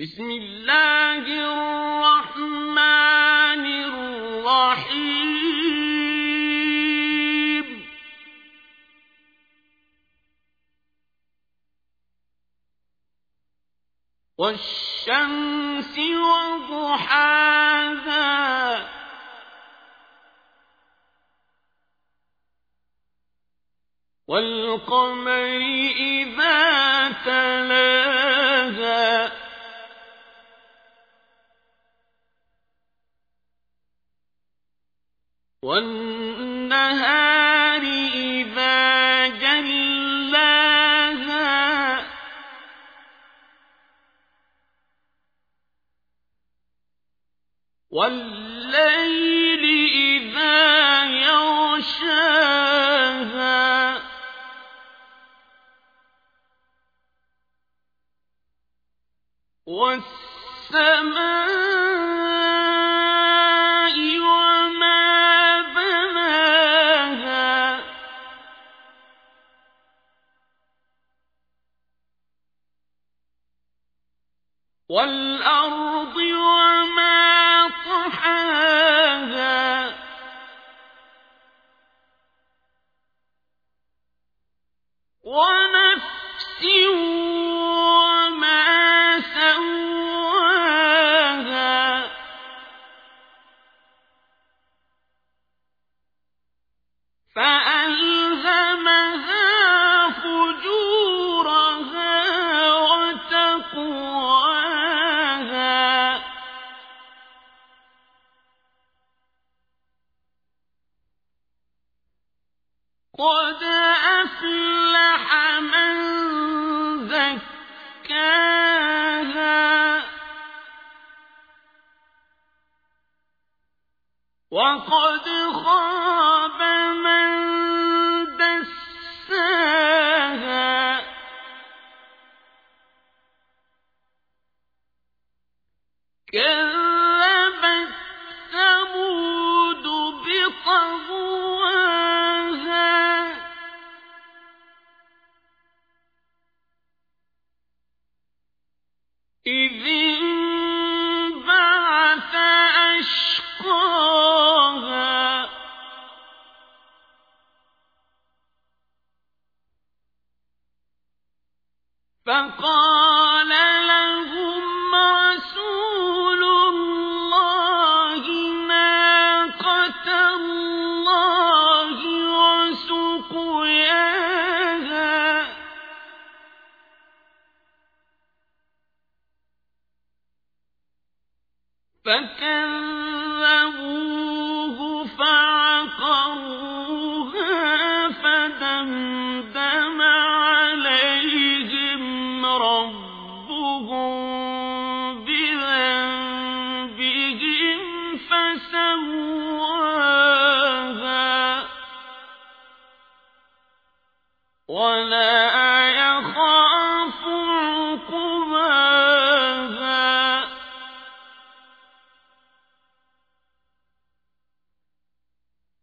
بسم الله الرحمن الرحيم. والشمس وضحاها. والقمر إذا والنهار إذا جلاها. والليل إذا يغشاها. والسماء والأرض وما طحاها. ونفس وما سواها. فألهمها قد أفلح من زكاها. وقد خاب من دساها. كذبت فقال لهم رسول الله الله فكذبوا ولا